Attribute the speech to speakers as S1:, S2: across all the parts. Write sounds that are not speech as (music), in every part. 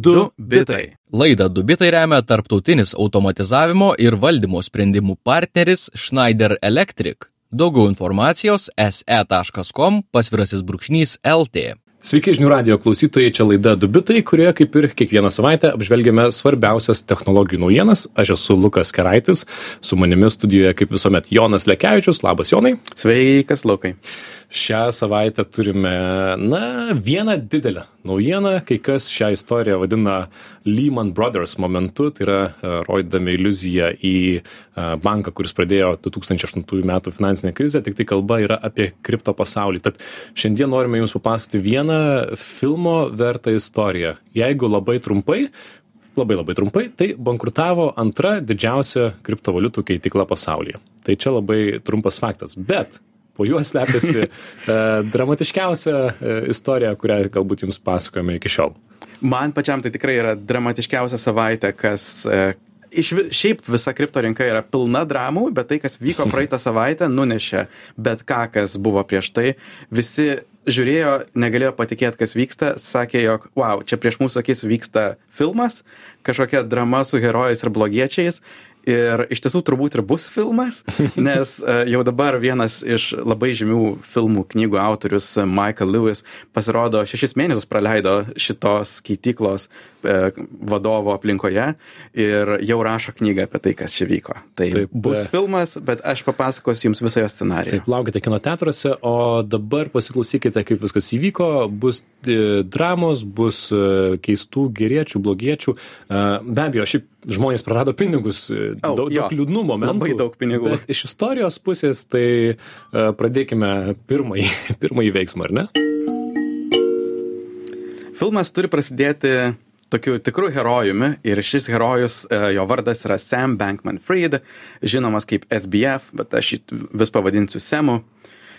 S1: Du bitai.
S2: Laidą Dubitai remia tarptautinis automatizavimo ir valdymo sprendimų partneris Schneider Electric. Daugiau informacijos se.com pasvirasis brūkšnys LT.
S1: Sveiki žinių radio klausytojai, čia laida Dubitai, kurioje kaip ir kiekvieną savaitę apžvelgiame svarbiausias technologijų naujienas. Aš esu Lukas Keraitis, su manimi studijoje kaip visuomet Jonas Lekevičius. Labas Jonai.
S3: Sveikas, Lukai.
S1: Šią savaitę turime, na, vieną didelę naujieną, kai kas šią istoriją vadina Lehman Brothers momentu, tai yra e, rodydami iliuziją į e, banką, kuris pradėjo 2008 metų finansinę krizę, tik tai kalba yra apie kripto pasaulį. Tad šiandien norime Jums papasakoti vieną filmo vertą istoriją. Jeigu labai trumpai, labai labai trumpai, tai bankrutavo antra didžiausia kriptovaliutų keitikla pasaulyje. Tai čia labai trumpas faktas. Bet po juo slepiasi (laughs) e, dramatiškiausia e, istorija, kurią galbūt jums pasakojame iki šiol.
S3: Man pačiam tai tikrai yra dramatiškiausia savaitė, kas e, iš šiaip visa kripto rinka yra pilna dramų, bet tai, kas vyko (laughs) praeitą savaitę, nunešė bet ką, kas buvo prieš tai. Visi žiūrėjo, negalėjo patikėti, kas vyksta, sakė, jog, wow, čia prieš mūsų akis vyksta filmas, kažkokia drama su herojais ir blogiečiais. Ir iš tiesų turbūt ir bus filmas, (laughs) nes e, jau dabar vienas iš labai žymių filmų knygų autorius Michael Lewis pasirodo šešis mėnesius praleido šitos keityklos vadovo aplinkoje ir jau rašo knygą apie tai, kas čia vyko. Tai
S1: Taip,
S3: bus
S1: e,
S3: filmas, bet aš papasakosiu jums visą jo scenariją.
S1: Taip, laukite kino teatruose, o dabar pasiklausykite, kaip viskas įvyko. Bus e, dramos, bus e, keistų geriečių, blogiečių. E, Be abejo, šiaip žmonės prarado pinigus, e,
S3: Au,
S1: daug,
S3: jo.
S1: daug liūdnų momentų.
S3: Labai daug pinigų.
S1: Bet iš istorijos pusės, tai e, pradėkime pirmąjį, (laughs) pirmąjį veiksmą, ar ne?
S3: Filmas turi prasidėti tokiu tikru herojumi ir šis herojus, e, jo vardas yra Sam Bankman Fried, žinomas kaip SBF, bet aš jį vis pavadinsiu Semu.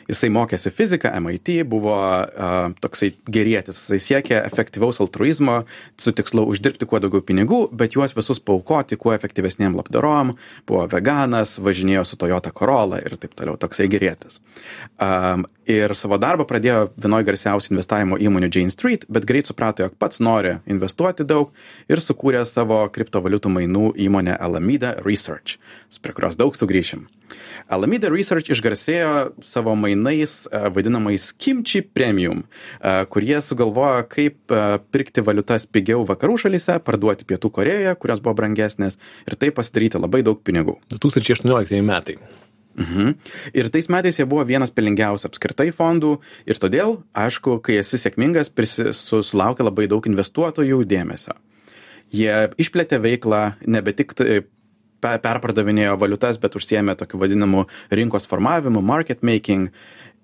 S3: Jisai mokėsi fiziką MIT, buvo uh, toksai gerėtis, jisai siekė efektyvaus altruizmo, su tikslu uždirbti kuo daugiau pinigų, bet juos visus paukoti kuo efektyvesniem labdarom, buvo veganas, važinėjo su Toyota Corolla ir taip toliau, toksai gerėtis. Um, ir savo darbą pradėjo vienoje garsiausių investavimo įmonių Jane Street, bet greit suprato, jog pats nori investuoti daug ir sukūrė savo kriptovaliutų mainų įmonę Alameda Research, prie kurios daug sugrįšim. Alameda Research išgarsėjo savo mainais e, vadinamais Kimchi Premium, e, kurie sugalvojo, kaip e, pirkti valiutas pigiau vakarų šalyse, parduoti Pietų Korejoje, kurios buvo brangesnės ir taip pasidaryti labai daug pinigų.
S1: 2018 metai.
S3: Mhm. Ir tais metais jie buvo vienas pelingiausių apskritai fondų ir todėl, aišku, kai esi sėkmingas, prisi- su- sulaukia labai daug investuotojų dėmesio. Jie išplėtė veiklą, nebe tik pe- perpardavinėjo valiutas, bet užsiemė tokiu vadinamu rinkos formavimu, market making.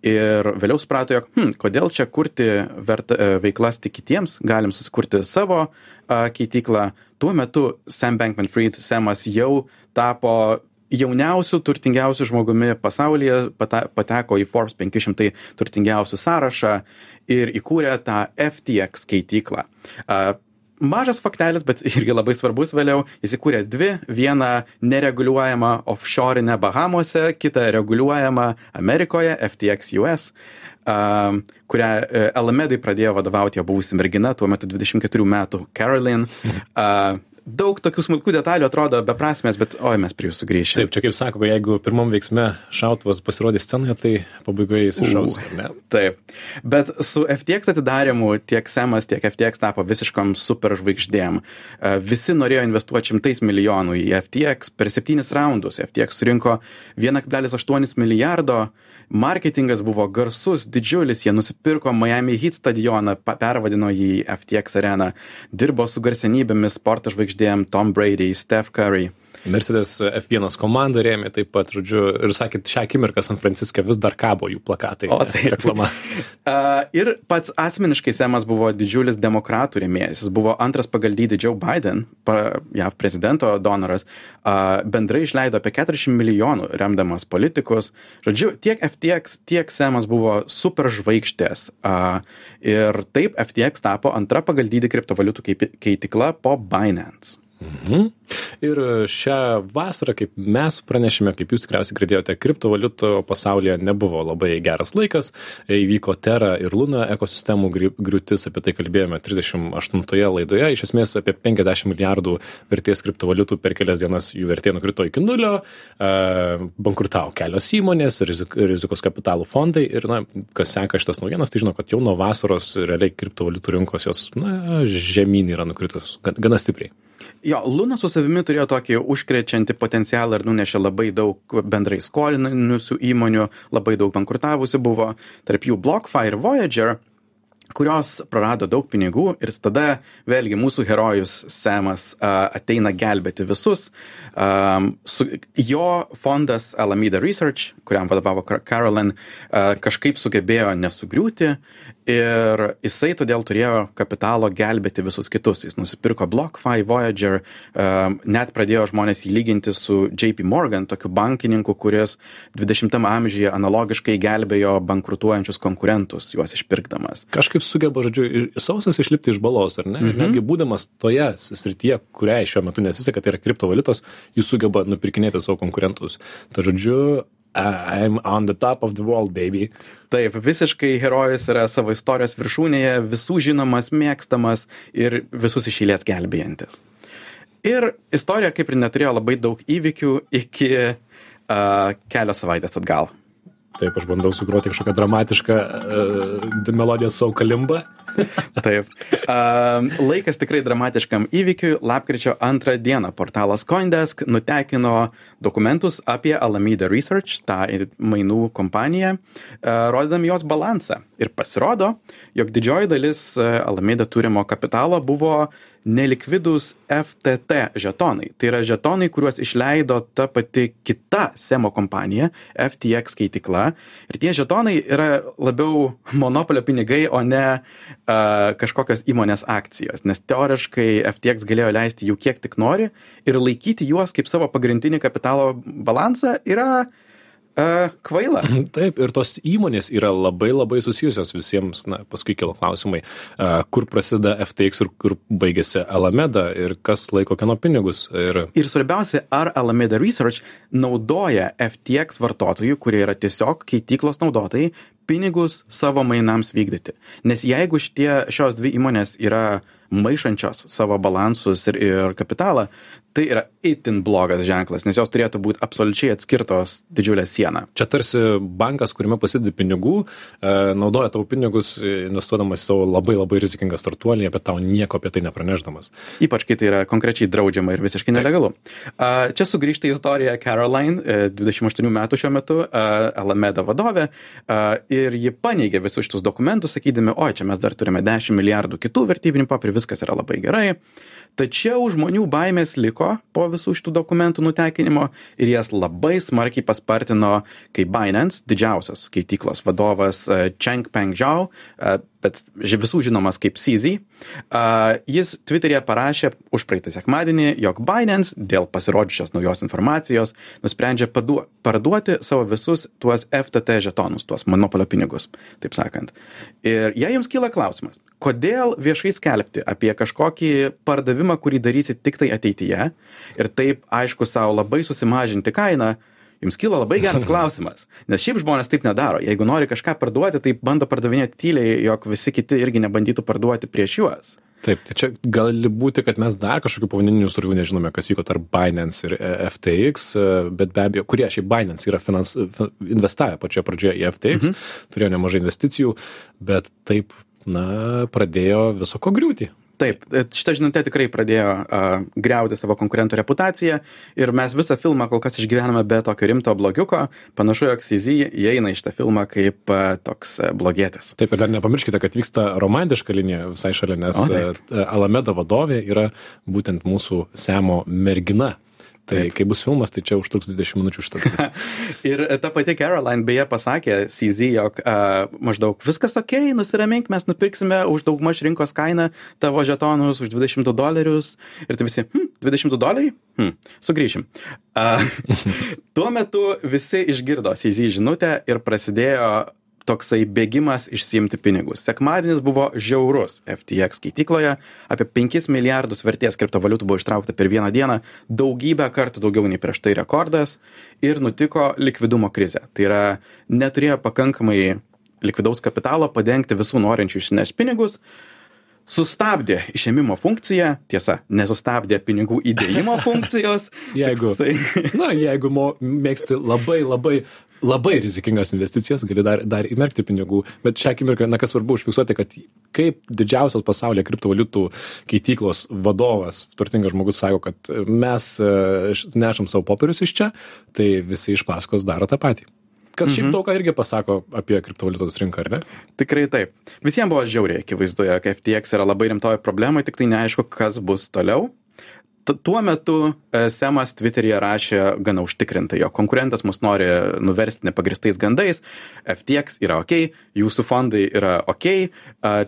S3: Ir vėliau suprato, jog, hm, kodėl čia kurti verta, e, veiklas tik kitiems, galim susikurti savo a, keityklą. Tuo metu Sam Bankman Fried, Samas jau tapo jauniausių, turtingiausių žmogumi pasaulyje, pata- pateko į Forbes 500 turtingiausių sąrašą ir įkūrė tą FTX keityklą. A, Mažas faktelis, bet (laughs) irgi labai svarbus vėliau, jis įkūrė dvi, vieną nereguliuojamą offshore'inę Bahamose, kitą reguliuojamą Amerikoje, FTX US, um, kurią e, Alamedai pradėjo vadovauti jo buvusi mergina, tuo metu 24 metų Caroline. Uh, (laughs) daug tokių smulkų detalių atrodo beprasmės, bet oi, mes prie jų sugrįšime.
S1: Taip, čia kaip sako, jeigu pirmam veiksme šautuvas pasirodys scenoje, tai pabaigoje jis iššaus?
S3: Taip. Bet su FTX atidarimu tiek Semas, tiek FTX tapo visiškom superžvaigždėm. E, Visi norėjo investuoti šimtais milijonų į FTX per septynis raundus. FTX surinko 1,8 milijardo. Marketingas buvo garsus, didžiulis, jie nusipirko Miami Heat stadioną, pervadino jį FTX areną, dirbo su garsenybėmis, sporto žvaigždėm Tom Brady, Steph Curry.
S1: Mercedes F1 komanda rėmė taip pat, žodžiu, ir sakėt, šią akimirką San Franciske vis dar kabo jų plakatai.
S3: O,
S1: ne,
S3: taip.
S1: Reklama.
S3: Ir pats asmeniškai Semas buvo didžiulis demokratų rėmėjas. Jis buvo antras pagal dydį Joe Biden, pa, JAV prezidento donoras. Uh, bendrai išleido apie 40 milijonų remdamas politikus. Žodžiu, tiek FTX, tiek Semas buvo superžvaigždės. Uh, ir taip FTX tapo antra pagal dydį kriptovaliutų keitikla po Binance.
S1: Mhm. Ir šią vasarą, kaip mes pranešėme, kaip jūs tikriausiai girdėjote, kriptovaliutų pasaulyje nebuvo labai geras laikas. Įvyko Terra ir Luna ekosistemų griūtis, apie tai kalbėjome 38 laidoje. Iš esmės apie 50 milijardų vertės kriptovaliutų per kelias dienas jų vertė nukrito iki nulio, bankrutavo kelios įmonės, rizikos kapitalų fondai ir, na, kas seka šitas naujienas, tai žino, kad jau nuo vasaros realiai kriptovaliutų rinkos jos, na, žemyn yra nukritus gana stipriai.
S3: Jo, Luna su savimi turėjo tokį užkrečiantį potencialą ir nunešė labai daug bendrai skolinusių įmonių, labai daug bankrutavusių buvo, tarp jų BlockFi ir Voyager kurios prarado daug pinigų ir tada vėlgi mūsų herojus Semas ateina gelbėti visus. Su, jo fondas Alameda Research, kuriam vadovavo Carolyn, kažkaip sugebėjo nesugriūti ir jisai todėl turėjo kapitalo gelbėti visus kitus. Jis nusipirko BlockFi, Voyager, net pradėjo žmonės jį lyginti su JP Morgan, tokiu bankininku, kuris 20 amžiuje analogiškai gelbėjo bankrutuojančius konkurentus, juos išpirkdamas.
S1: Kažkaip sugeba, žodžiu, sausas išlipti iš balos, ar ne? Mhm. Netgi būdamas toje srityje, kuriai šiuo metu nesiseka, tai yra kriptovaliutos, jis sugeba nupirkinėti savo konkurentus. Tai žodžiu, I'm on the top of the world, baby.
S3: Taip, visiškai herojus yra savo istorijos viršūnėje, visų žinomas, mėgstamas ir visus išėlės gelbėjantis. Ir istorija kaip ir neturėjo labai daug įvykių iki uh, kelios savaitės atgal.
S1: Taip, aš bandau sugroti kažkokią dramatišką uh, melodiją su Aukalimba. (laughs)
S3: Taip. Uh, laikas tikrai dramatiškam įvykiui. Lapkričio antrą dieną portalas Coindesk nutekino dokumentus apie Alameda Research, tą mainų kompaniją, uh, rodydami jos balansą. Ir pasirodo, jog didžioji dalis Alameda turimo kapitalo buvo nelikvidūs FTT žetonai. Tai yra žetonai, kuriuos išleido ta pati kita SEMO kompanija, FTX skaitikla. Ir tie žetonai yra labiau monopolio pinigai, o ne uh, kažkokios įmonės akcijos. Nes teoriškai FTX galėjo leisti jų kiek tik nori ir laikyti juos kaip savo pagrindinį kapitalo balansą yra uh, kvaila.
S1: Taip, ir tos įmonės yra labai labai susijusios visiems, na, paskui kilo klausimai, uh, kur prasideda FTX ir kur baigėsi Alameda ir kas laiko kieno pinigus.
S3: Ir... ir svarbiausia, ar Alameda Research naudoja FTX vartotojų, kurie yra tiesiog keityklos naudotojai, pinigus savo mainams vykdyti. Nes jeigu šitie, šios dvi įmonės yra maišančios savo balansus ir, ir kapitalą, tai yra itin blogas ženklas, nes jos turėtų būti absoliučiai atskirtos didžiulę sieną.
S1: Čia tarsi bankas, kuriame pasidedi pinigų, e, naudoja tavo pinigus investuodamas į savo labai labai rizikingą startuolį, apie tau nieko apie tai nepraneždamas.
S3: Ypač, kai tai yra konkrečiai draudžiama ir visiškai nelegalu. Taip. Čia sugrįžta istorija Caroline, 28 e, metų šiuo metu, e, Alameda vadovė, ir ji paneigė visus šitus dokumentus, sakydami, oi, čia mes dar turime 10 milijardų kitų vertybinių papirų, viskas yra labai gerai. Tačiau žmonių baimės liko po visų šitų dokumentų nutekinimo ir jas labai smarkiai paspartino, kai Binance, didžiausias keityklos vadovas e, Cheng Peng Zhao, e, bet visų žinomas kaip CZ, jis Twitter'e parašė už praeitą sekmadienį, jog Binance dėl pasirodžiusios naujos informacijos nusprendžia padu, parduoti savo visus tuos FTT žetonus, tuos monopolio pinigus, taip sakant. Ir jei jums kyla klausimas, kodėl viešai skelbti apie kažkokį pardavimą, kurį darysit tik tai ateityje ir taip, aišku, savo labai susimažinti kainą, jums kyla labai geras (laughs) klausimas. Nes šiaip žmonės taip nedaro. Jeigu nori kažką parduoti, tai bando pardavinėti tyliai, jog visi kiti irgi nebandytų parduoti prieš juos.
S1: Taip, tai čia gali būti, kad mes dar kažkokių pavadinimų survių nežinome, kas vyko tarp Binance ir e, FTX, e, bet be abejo, kurie šiaip Binance yra finans, investavę pačioje pradžioje į FTX, mhm. turėjo nemažai investicijų, bet taip na, pradėjo viso ko griūti.
S3: Taip, e, šita žinutė tikrai pradėjo uh, greuti savo konkurentų reputaciją ir mes visą filmą kol kas išgyvename be tokio rimto blogiuko. Panašu, jog CZ įeina į šitą filmą kaip uh, toks uh, blogietis.
S1: Taip, ir dar nepamirškite, kad vyksta romantiška linija visai šalia, nes o, Alameda vadovė yra būtent mūsų Semo mergina. Tai kai bus filmas, tai čia užtruks 20 minučių dalis. (laughs)
S3: ir ta pati Caroline beje pasakė CZ, jog uh, maždaug viskas ok, nusiramink, mes nupirksime už daugmaž rinkos kainą tavo žetonus už 20 dolerius. Ir tai visi, hm, 20 doleriai? Hm, sugrįšim. Uh, (laughs) tuo metu visi išgirdo CZ žinutę ir prasidėjo toksai bėgimas išsiimti pinigus. Sekmadienis buvo žiaurus FTX keitykloje, apie 5 milijardus vertės kriptovaliutų buvo ištraukta per vieną dieną, daugybę kartų daugiau nei prieš tai rekordas ir nutiko likvidumo krizė. Tai yra neturėjo pakankamai likvidaus kapitalo padengti visų norinčių išsinešti pinigus, sustabdė išėmimo funkciją, tiesa, nesustabdė pinigų įdėjimo (laughs) funkcijos.
S1: jeigu,
S3: Toksai- (laughs)
S1: na, jeigu mo, mėgsti labai, labai, labai rizikingas investicijas, gali dar, dar įmerkti pinigų, bet šią akimirką, na, kas svarbu užfiksuoti, kad kaip didžiausios pasaulyje kriptovaliutų keityklos vadovas, turtingas žmogus sako, kad mes e, nešam savo popierius iš čia, tai visi iš paskos daro tą patį. Kas šiaip daug ką irgi pasako apie kriptovaliutos rinką, ar ne?
S3: Tikrai taip. Visiems buvo žiauriai akivaizdu, jog FTX yra labai rimtoje problemai, tik tai neaišku, kas bus toliau. Tuo metu e, Semas Twitter'yje rašė gana užtikrintai, jo konkurentas mus nori nuversti nepagristais gandais, FTX yra ok, jūsų fondai yra ok,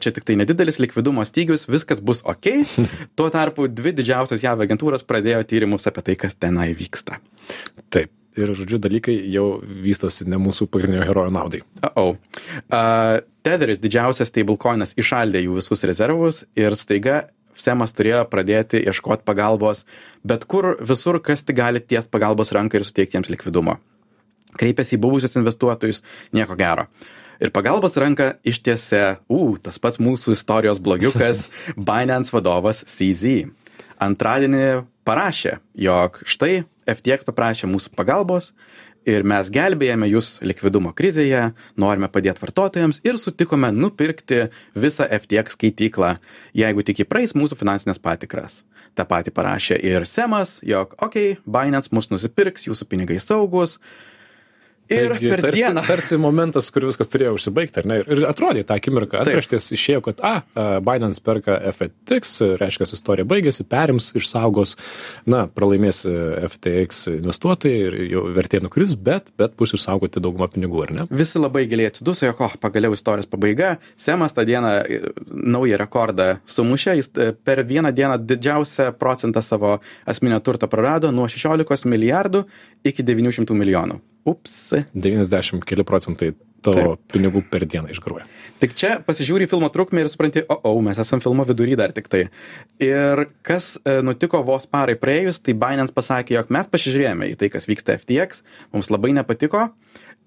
S3: čia tik tai nedidelis likvidumo stygius, viskas bus ok. (laughs) Tuo tarpu dvi didžiausios JAV agentūros pradėjo tyrimus apie tai, kas tenai vyksta.
S1: Taip. Ir, žodžiu, dalykai jau vystosi ne mūsų pagrindinio herojo naudai.
S3: Uh-oh. Uh, Tetheris, didžiausias stablecoinas, išaldė jų visus rezervus ir staiga Semas turėjo pradėti ieškoti pagalbos, bet kur visur, kas tik gali ties pagalbos ranką ir suteikti jiems likvidumo. Kreipėsi į buvusius investuotojus, nieko gero. Ir pagalbos ranką ištiesė, u, tas pats mūsų istorijos blogiukas, (laughs) Binance vadovas CZ. Antradienį parašė, jog štai FTX paprašė mūsų pagalbos ir mes gelbėjame jūs likvidumo krizėje, norime padėti vartotojams ir sutikome nupirkti visą FTX skaityklą, jeigu tik įpraeis mūsų finansinės patikras. Ta pati parašė ir Semas, jog, okei, okay, Binance mus nusipirks, jūsų pinigai saugus. Ir
S1: Taigi,
S3: per
S1: tarsi,
S3: dieną.
S1: Tarsi momentas, kur viskas turėjo užsibaigti, ar ne? Ir, atrodė tą akimirką, antraštės išėjo, kad, a, Binance perka FTX, reiškia, istorija baigėsi, perims, išsaugos, na, pralaimės e, FTX investuotojai ir jau vertė nukris, bet, bet bus išsaugoti daugumą pinigų, ar ne?
S3: Visi labai giliai atsiduso, jog, oh, pagaliau istorijos pabaiga. Semas tą dieną e, naują rekordą sumušė, jis e, per vieną dieną didžiausią procentą savo asmenio turto prarado nuo 16 milijardų iki 900 milijonų. Ups.
S1: 90 keli procentai tavo Taip. pinigų per dieną išgaruoja.
S3: Tik čia pasižiūri filmo trukmę ir supranti, o, o, mes esame filmo vidury dar tik tai. Ir kas e, nutiko vos parai praėjus, tai Binance pasakė, jog mes pasižiūrėjome į tai, kas vyksta FTX, mums labai nepatiko.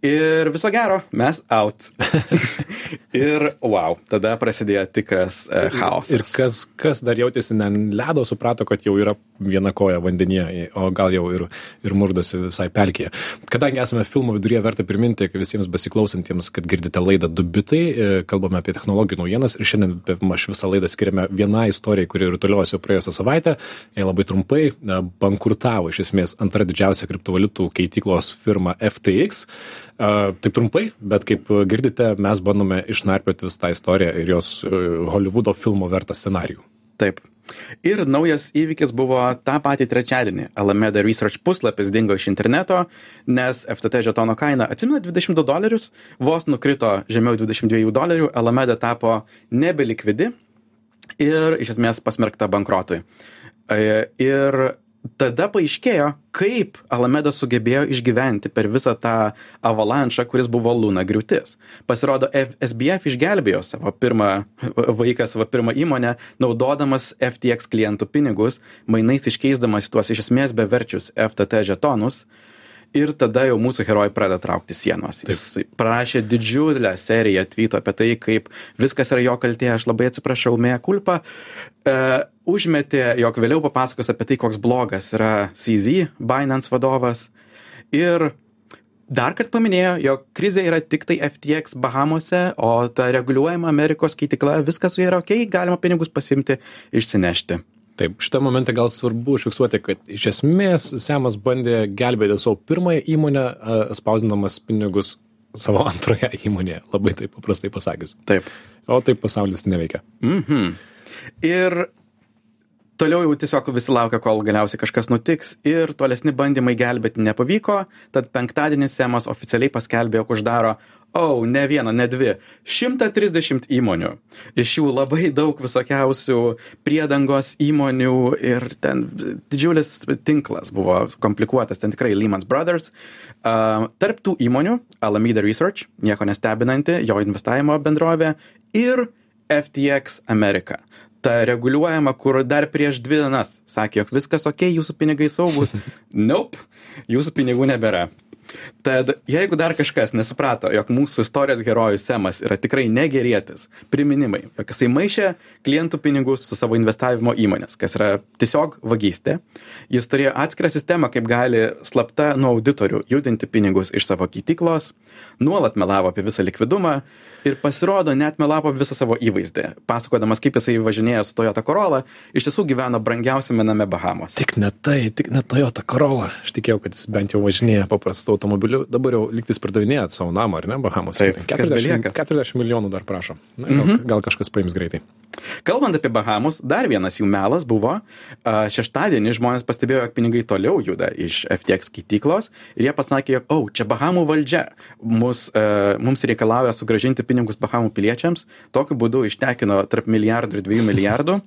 S3: Ir viso gero, mes out. (laughs) ir wow, tada prasidėjo tikras uh, chaosas.
S1: Ir kas, kas dar jautėsi ne ledo, suprato, kad jau yra viena koja vandenyje, o gal jau ir, ir murdosi visai pelkėje. Kadangi esame filmo viduryje, verta priminti visiems besiklausantiems, kad girdite laidą Dubitai, e, kalbame apie technologijų naujienas ir šiandien aš visą laidą skiriame vienai istorijai, kuri rutuliojosi praėjusią savaitę. Jie labai trumpai e, bankrutavo iš esmės antra didžiausia kriptovaliutų keityklos firma FTX. Taip trumpai, bet kaip girdite, mes bandome išnarplioti visą tą istoriją ir jos uh, Hollywoodo filmo vertą scenarijų.
S3: Taip. Ir naujas įvykis buvo tą patį trečiadienį. Alameda Research puslapis dingo iš interneto, nes FTT žetono kaina, atsimena 22 dolerius, vos nukrito žemiau 22 dolerių, Alameda tapo nebelikvidi ir iš esmės pasmerkta bankrotui. E, Ir tada paaiškėjo, kaip Alameda sugebėjo išgyventi per visą tą avalanšą, kuris buvo Luna griūtis. Pasirodo, SBF išgelbėjo savo pirmą (laughs) vaiką, savo pirmą įmonę, naudodamas FTX klientų pinigus, mainais iškeisdamas tuos iš esmės beverčius FTT žetonus. Ir tada jau mūsų herojai pradeda traukti sienos. Jis parašė didžiulę seriją tweetų apie tai, kaip viskas yra jo kaltė, aš labai atsiprašau, mėja kulpa. E, užmetė, jog vėliau papasakos apie tai, koks blogas yra CZ, Binance vadovas. Ir dar kartą paminėjo, jog krizė yra tik tai FTX Bahamose, o ta reguliuojama Amerikos keitikla, viskas su ja yra ok, galima pinigus pasimti, išsinešti.
S1: Taip, šitą momentą gal svarbu užfiksuoti, kad iš esmės Semas bandė gelbėti savo pirmąją įmonę, spausdinamas pinigus savo (laughs) antroje įmonėje, labai taip paprastai pasakius.
S3: Taip.
S1: O taip pasaulis neveikia.
S3: Mhm. Ir toliau jau tiesiog visi laukia, kol galiausiai kažkas nutiks ir tolesni bandymai gelbėti nepavyko, tad penktadienį Semas oficialiai paskelbė, jog uždaro O, ne viena, ne dvi. 130 įmonių. Iš jų labai daug visokiausių priedangos įmonių ir ten didžiulis tinklas buvo komplikuotas, ten tikrai Lehman Brothers. Uh, tarp tų įmonių Alameda Research, nieko nestebinanti, jo investavimo bendrovė ir FTX America ta reguliuojama, kur dar prieš dvi dienas sakė, jog viskas ok, jūsų pinigai saugus. (laughs) Nope, jūsų pinigų nebėra. Tad jeigu dar kažkas nesuprato, jog mūsų istorijos herojus Semas yra tikrai negerėtis, priminimai, jog jisai maišė klientų pinigus su savo investavimo įmonės, kas yra tiesiog vagystė, jis turėjo atskirą sistemą, kaip gali slapta nuo auditorių judinti pinigus iš savo keitiklos, nuolat melavo apie visą likvidumą ir pasirodo net melavo visą savo įvaizdį, pasakodamas, kaip jisai važinėjo su Toyota Corolla, iš tiesų gyveno brangiausiame name Bahamos.
S1: Tik ne tai, tik ne Toyota Corolla. Aš tikėjau, kad jis bent jau važinėja paprastu automobiliu. Dabar jau liktis pardavinėjat savo namą, ar ne, Bahamos?
S3: Taip, kas
S1: 40,
S3: belieka.
S1: 40 milijonų dar prašo. Na, gal,
S3: Mhm.
S1: gal kažkas paims greitai.
S3: Kalbant apie Bahamus, dar vienas jų melas buvo, šeštadienį žmonės pastebėjo, jog pinigai toliau juda iš FTX keityklos ir jie pasakė, jog, o, oh, čia Bahamų valdžia mus, mums reikalauja sugražinti pinigus Bahamų piliečiams, tokiu būdu ištekino tarp milijardų ir dviejų milijardų.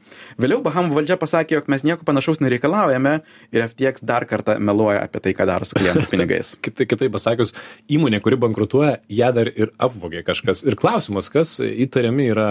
S3: Vėliau Bahamų valdžia pasakė, jog mes nieko panašaus nereikalaujame ir FTX dar kartą meluoja apie tai, ką daro su klientų pinigais. (laughs)
S1: Kitai, kitaip pasakius, įmonė, kuri bankrutuoja, ją dar ir apvogė kažkas. Ir klausimas, kas įtariami yra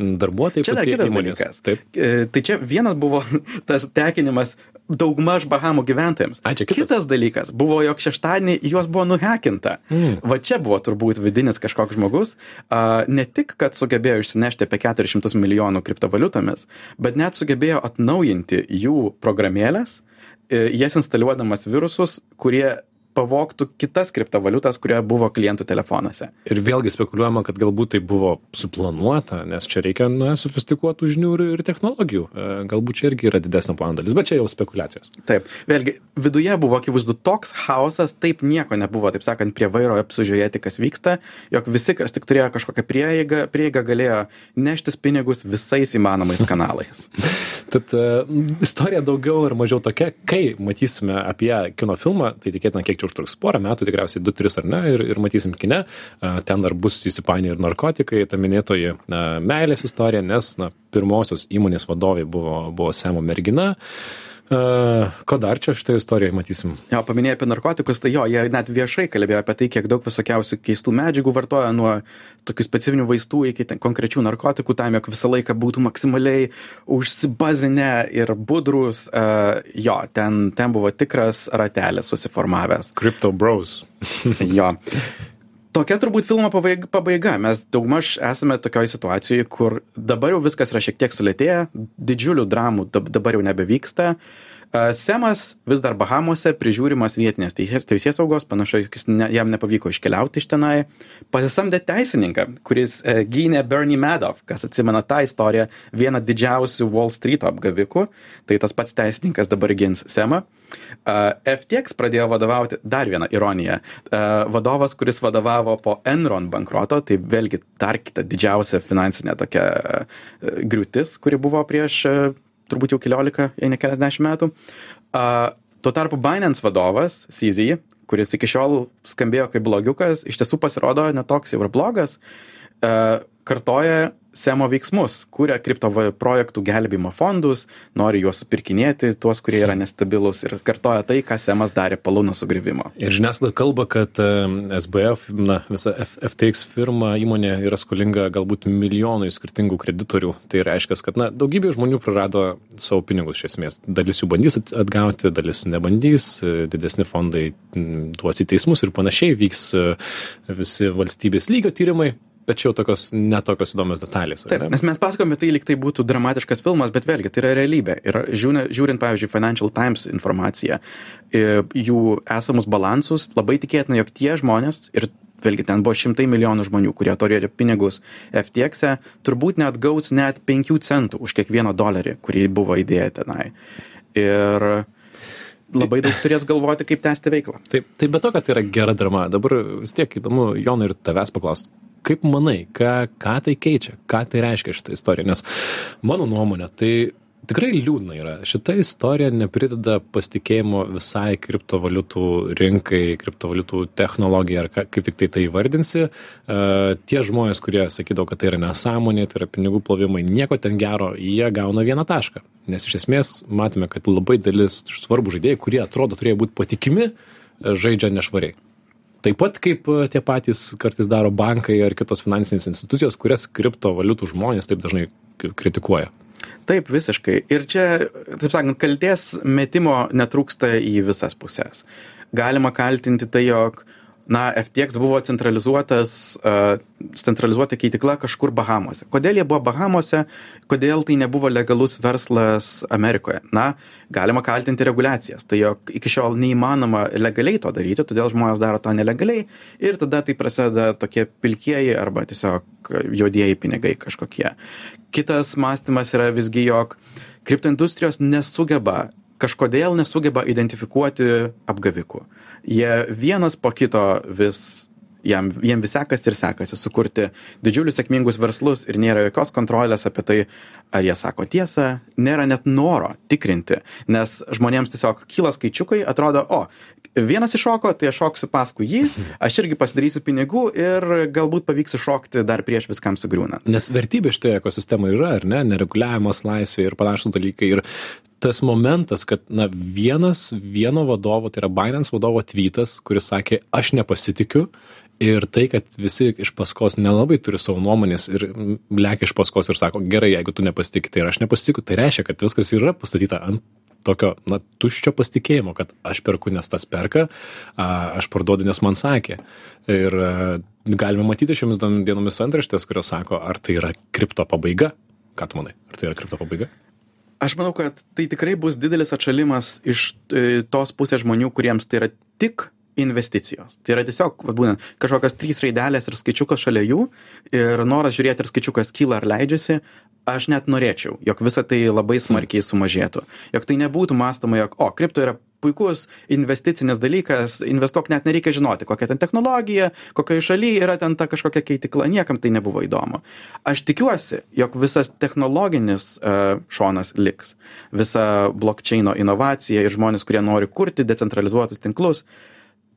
S1: darbuotojai
S3: Čia dar kitas
S1: įmonės.
S3: dalykas.
S1: Taip.
S3: E, Tai čia vienas buvo (laughs) tas tekinimas daugmaž Bahamų gyventojams.
S1: Ai, čia kitas.
S3: kitas dalykas buvo, jog šeštadienį juos buvo nuhekinta.
S1: Mm.
S3: Va čia buvo turbūt vidinis kažkoks žmogus, a, ne tik, kad sugebėjo išsinešti apie 400 milijonų kriptovaliutomis, bet net sugebėjo atnaujinti jų programėlės, e, jas instaliuodamas virusus, kurie pavogtų kitas kriptovaliutas, kurie buvo klientų telefonuose.
S1: Ir vėlgi spekuliuojama, kad galbūt tai buvo suplanuota, nes čia reikia na, sofistikuotų žinių ir, ir technologijų. E, Galbūt čia irgi yra didesnė plano dalis, bet čia jau spekulacijos.
S3: Taip, vėlgi, viduje buvo akivaizdu toks chaosas, taip nieko nebuvo, taip sakant, prie vairo apsižiūrėti, kas vyksta, jog visi, kas tik turėjo kažkokią prieigą, prieigą galėjo neštis pinigus visais įmanomais (laughs) kanalais.
S1: Tad uh, istorija daugiau ar mažiau tokia, kai matysime apie kino filmą, tai tikėtina, kiek čia užtruks porą metų, tikriausiai 2-3 ar ne, ir, ir matysim kine, ten dar bus įsipainę ir narkotikai, ta minėtoji meilės istorija, nes na, pirmosios įmonės vadovai buvo, buvo Semo mergina. Uh, ko dar čia šitą istoriją matysim?
S3: Jo, paminėjai apie narkotikus, tai jo, jie net viešai kalbėjo apie tai, kiek daug visokiausių keistų medžiagų vartoja, nuo tokių specifinių vaistų iki konkrečių narkotikų, tam, jog visą laiką būtų maksimaliai užsibazinę ir budrus. Uh, jo, ten, ten buvo tikras ratelis susiformavęs.
S1: Crypto Bros.
S3: Jo. (laughs) Tokia turbūt filmo pabaiga, pabaiga. Mes daugmaž esame tokioje situacijoje, kur dabar jau viskas yra šiek tiek sulėtėję, didžiulių dramų dab- dabar jau nebevyksta. Semas vis dar Bahamose prižiūrimas vietinės teisės, saugos, panašu, ne, jam nepavyko iškeliauti iš tenai. Pasisamdė teisininką, kuris e, gynė Bernie Madoff, kas atsimena tą istoriją, vieną didžiausių Wall Street apgavikų. Tai tas pats teisininkas dabar gins Semą. FTX pradėjo vadovauti, dar viena ironija, uh, vadovas, kuris vadovavo po Enron bankroto, tai vėlgi dar kita didžiausia finansinė tokia uh, griūtis, kuri buvo prieš turbūt jau keliolika, jei ne keliasdešimt metų. Uh, tuo tarpu Binance vadovas, CZ, kuris iki šiol skambėjo kaip blogiukas, iš tiesų pasirodo netoks jau ir blogas, uh, kartoja Semo veiksmus, kūrė kripto projektų gelbėjimo fondus, nori juos supirkinėti, tuos, kurie yra nestabilus ir kartoja tai, ką Semas darė po Luno sugrįvimo.
S1: Ir žiniasklaida kalba, kad e, SBF, na, visa F, FTX firma įmonė yra skolinga galbūt milijonui skirtingų kreditorių. Tai reiškia, kad na, daugybė žmonių prarado savo pinigus iš esmės. Dalis jų bandys at- atgauti, dalis nebandys, e, didesni fondai duos į teismus ir panašiai vyks e, visi valstybės lygio tyrimai. Tačiau tokios netokios įdomios detalės.
S3: Taip,
S1: ne?
S3: nes mes pasakome tai, lyg tai būtų dramatiškas filmas, bet vėlgi tai yra realybė. Ir žiūrint, žiūrint pavyzdžiui, Financial Times informaciją, e, jų esamus balansus, labai tikėtina, jog tie žmonės, ir vėlgi ten buvo šimtai milijonų žmonių, kurie turėjo pinigus FTX, -e, turbūt net gaus net 5 centų už kiekvieną dolerį, kurį buvo įdėję tenai. Ir labai daug turės galvoti, kaip tęsti veiklą.
S1: Taip, tai be to, kad tai yra gera drama, dabar vis tiek įdomu, Jonai, ir tavęs paklausti, kaip manai, ką, ką tai keičia, ką tai reiškia šitą istoriją, nes mano nuomonė, tai tikrai liūdna yra. Šita istorija neprideda pasitikėjimo visai kriptovaliutų rinkai kriptovaliutų technologijai ar kaip tiktai tai įvardinsi. A tie žmonės kurie sakydavo kad tai yra nesąmonė tai yra pinigų plovimai nieko ten gero jie gauna vieną tašką. Nes iš esmės matome kad labai dalis svarbūs žaidėjai kurie atrodo turėjo būt patikimi žaidžia nešvariai taip pat kaip tie patys kartais daro bankai ar kitos finansinės institucijos kurias kriptovaliutų žmonės taip dažnai kritikuoja
S3: Taip, visiškai. Ir čia, taip sakant, kalties metimo netrūksta į visas pusės. Galima kaltinti tai, jog na, FTX buvo centralizuotas, uh, centralizuota keitikla kažkur Bahamose. Kodėl jie buvo Bahamose, kodėl tai nebuvo legalus verslas Amerikoje? Na, galima kaltinti reguliacijas. Tai jog iki šiol neįmanoma legaliai to daryti, todėl žmonės daro to nelegaliai ir tada tai prasideda tokie pilkieji arba tiesiog juodieji pinigai kažkokie kitas mąstymas yra visgi jog kriptoindustrijos nesugeba kažkodėl nesugeba identifikuoti apgavikų. Jie vienas po kito vis jam jiem vis sekasi ir sekasi sukurti didžiulius sėkmingus verslus ir nėra jokios kontrolės apie tai ar jie sako tiesą. Nėra net noro tikrinti nes žmonėms tiesiog kyla skaičiukai atrodo o vienas iššoko tai aš šoksiu paskui jį (laughs) aš irgi pasidarysiu pinigų ir galbūt pavyks iššokti dar prieš viskam sugriūnant.
S1: Nes vertybė šitoje ekosistemoje yra ar ne nereguliavimas laisvė ir panašūs dalykai. Ir tas momentas kad na vienas vieno vadovo tai yra Binance vadovo tvytas kuris sakė aš nepasitikiu. Ir tai kad visi iš paskos nelabai turi savo nuomonės ir lekia iš paskos ir sako gerai jeigu tu nepasitiki tai ir aš nepasitikiu. Tai reiškia kad viskas yra pastatyta ant tokio na tuščio pasitikėjimo kad aš perku nes tas perka aš parduodu nes man sakė. Ir galime matyti šiomis dienomis antraštes kurios sako ar tai yra kripto pabaiga? Ką tu manai? Ar tai yra kripto pabaiga
S3: aš manau kad tai tikrai bus didelis atšalimas iš e, tos pusės žmonių kuriems tai yra tik investicijos. Tai yra tiesiog vat būtent kažkokios trys raidelės ir skaičiukas šalia jų ir noras žiūrėti ar skaičiukas kyla ar leidžiasi aš net norėčiau jog visa tai labai smarkiai sumažėtų. Jog tai nebūtų mąstoma jog o kripto yra puikus investicinis dalykas investuok net nereikia žinoti kokia ten technologija kokioj šaly yra ten ta kažkokia keitikla niekam tai nebuvo įdomu. Aš tikiuosi jog visas technologinis e, šonas liks. Visa blokčeino inovacija ir žmonės kurie nori kurti decentralizuotus tinklus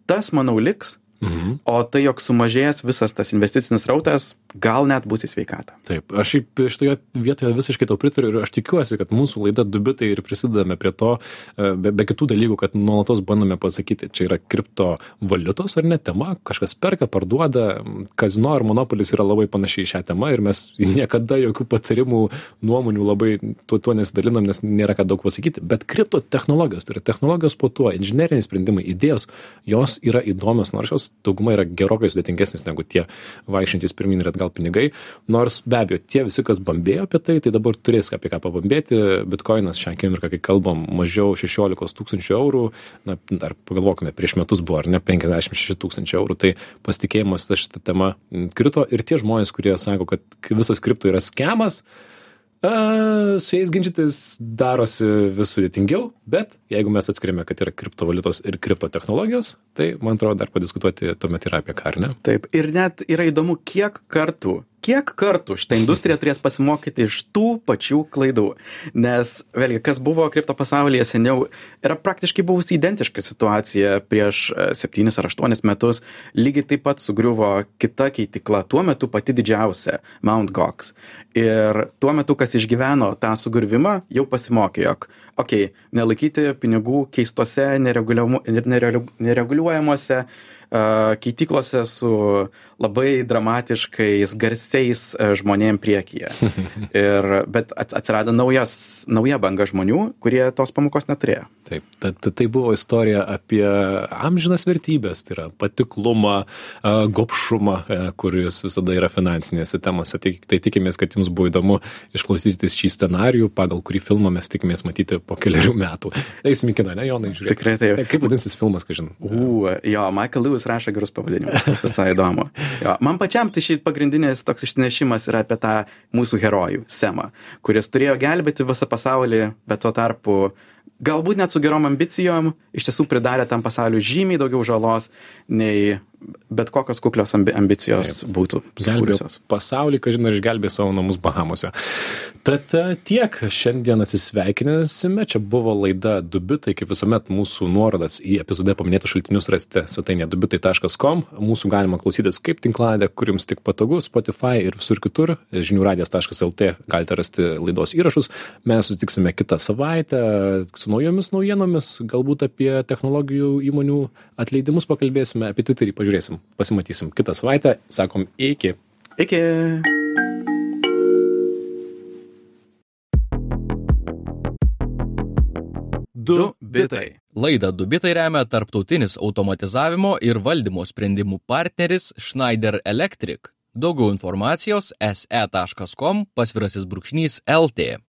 S3: tas manau liks Mhm. O tai, jog sumažės visas tas investicinis rautas, gal net bus į sveikatą.
S1: Taip, aš šitoje vietoje visiškai tau pritariu ir aš tikiuosi, kad mūsų laida dubitai ir prisidedame prie to, e, be, be kitų dalykų, kad nuolatos bandome pasakyti, čia yra kriptovaliutos ar ne tema, kažkas perka, parduoda, kazino ar monopolis yra labai panašiai į šią temą ir mes (laughs) niekada jokių patarimų, nuomonių labai tuo, tuo nesidalinam, nes nėra ką daug pasakyti, bet kripto technologijos, tai yra technologijos po tuo, inžinieriniai sprendimai, idėjos, jos yra įdomios, nors jos dauguma yra gerokai sudėtingesnis negu tie vaikščiantys pirmyn ir atgal pinigai. Nors be abejo tie visi kas bambėjo apie tai tai dabar turės apie ką pabambėti. Bitkoinas šią akimirką kai kalbam mažiau šešiolikos tūkstančių eurų na dar pagalvokime prieš metus buvo ar ne penkiasdešim šeši tūkstančiai eurų tai pasitikėjimas ta šita tema krito. Ir tie žmonės kurie sako kad visas kripto yra skemas a su jais ginčytis darosi vis sudėtingiau bet jeigu mes atskiriame kad yra kriptovaliutos ir kripto technologijos tai man atrodo dar padiskutuoti tuomet yra apie ką ar ne?
S3: Taip ir net yra įdomu kiek kartų kiek kartų šita industrija turės pasimokyti iš tų pačių klaidų? Nes vėlgi kas buvo kripto pasaulyje seniau yra praktiškai buvusi identiška situacija prieš e, septynis ar aštuonis metus. Lygiai taip pat sugriuvo kita keitykla tuo metu pati didžiausia mount gox. Ir tuo metu kas išgyveno tą sugriuvimą jau pasimokė jog okei nelaikyti pinigų keistose nereguliuojamų keityklose su labai dramatiškais garsiais žmonėm priekyje. (laughs) Ir, bet atsirado naujas, nauja banga žmonių, kurie tos pamokos neturėjo.
S1: Taip, tai, tai buvo istorija apie amžinas vertybės, tai yra patiklumą, gopšumą, kuris visada yra finansinėse temose. Tai, tai tikimės, kad jums buvo įdomu išklausyti šį scenarijų, pagal kurį filmą mes tikimės matyti po keliarių metų. Eisim į kiną, ne, Jonai, žiūrėk.
S3: Tikrai taip.
S1: Kaip vadinsis filmas, ką žinau?
S3: U, jo, Michael Lewis rašo gerus pavadinimus, visai įdomu. Jo, man pačiam tai šį pagrindinis toks išnešimas yra apie tą mūsų herojų, Semą, kuris turėjo gelbėti visą pasaulį, bet tuo tarpu galbūt net su gerom ambicijom iš tiesų pridarė tam pasauliui žymiai daugiau žalos nei bet kokios kuklios ambi ambicijos
S1: Taip.
S3: būtų sukūrusios.
S1: pasaulį, kažin ar išgelbėjo savo namus Bahamose. Tad e, tiek, šiandien atsisveikinėsime, čia buvo laida Dubitai, kaip visuomet mūsų nuorodas į epizode paminėtus šaltinius rasite svetainėje dubitai.com, mūsų galima klausytis kaip tinkladę, kur jums tik patogu, Spotify ir visur kitur, žiniųradijas.lt galite rasti laidos įrašus, mes susitiksime kitą savaitę su naujomis naujienomis, galbūt apie technologijų įmonių atleidimus pakalbėsime, apie Twitterį pažiūrėsim, pasimatysim kitą savaitę, sakom iki.
S3: Iki.
S2: Du
S3: bitai.
S2: Laidą Dubitai remia tarptautinis automatizavimo ir valdymo sprendimų partneris Schneider Electric. Daugiau informacijos se.com pasvirasis brūkšnys LT.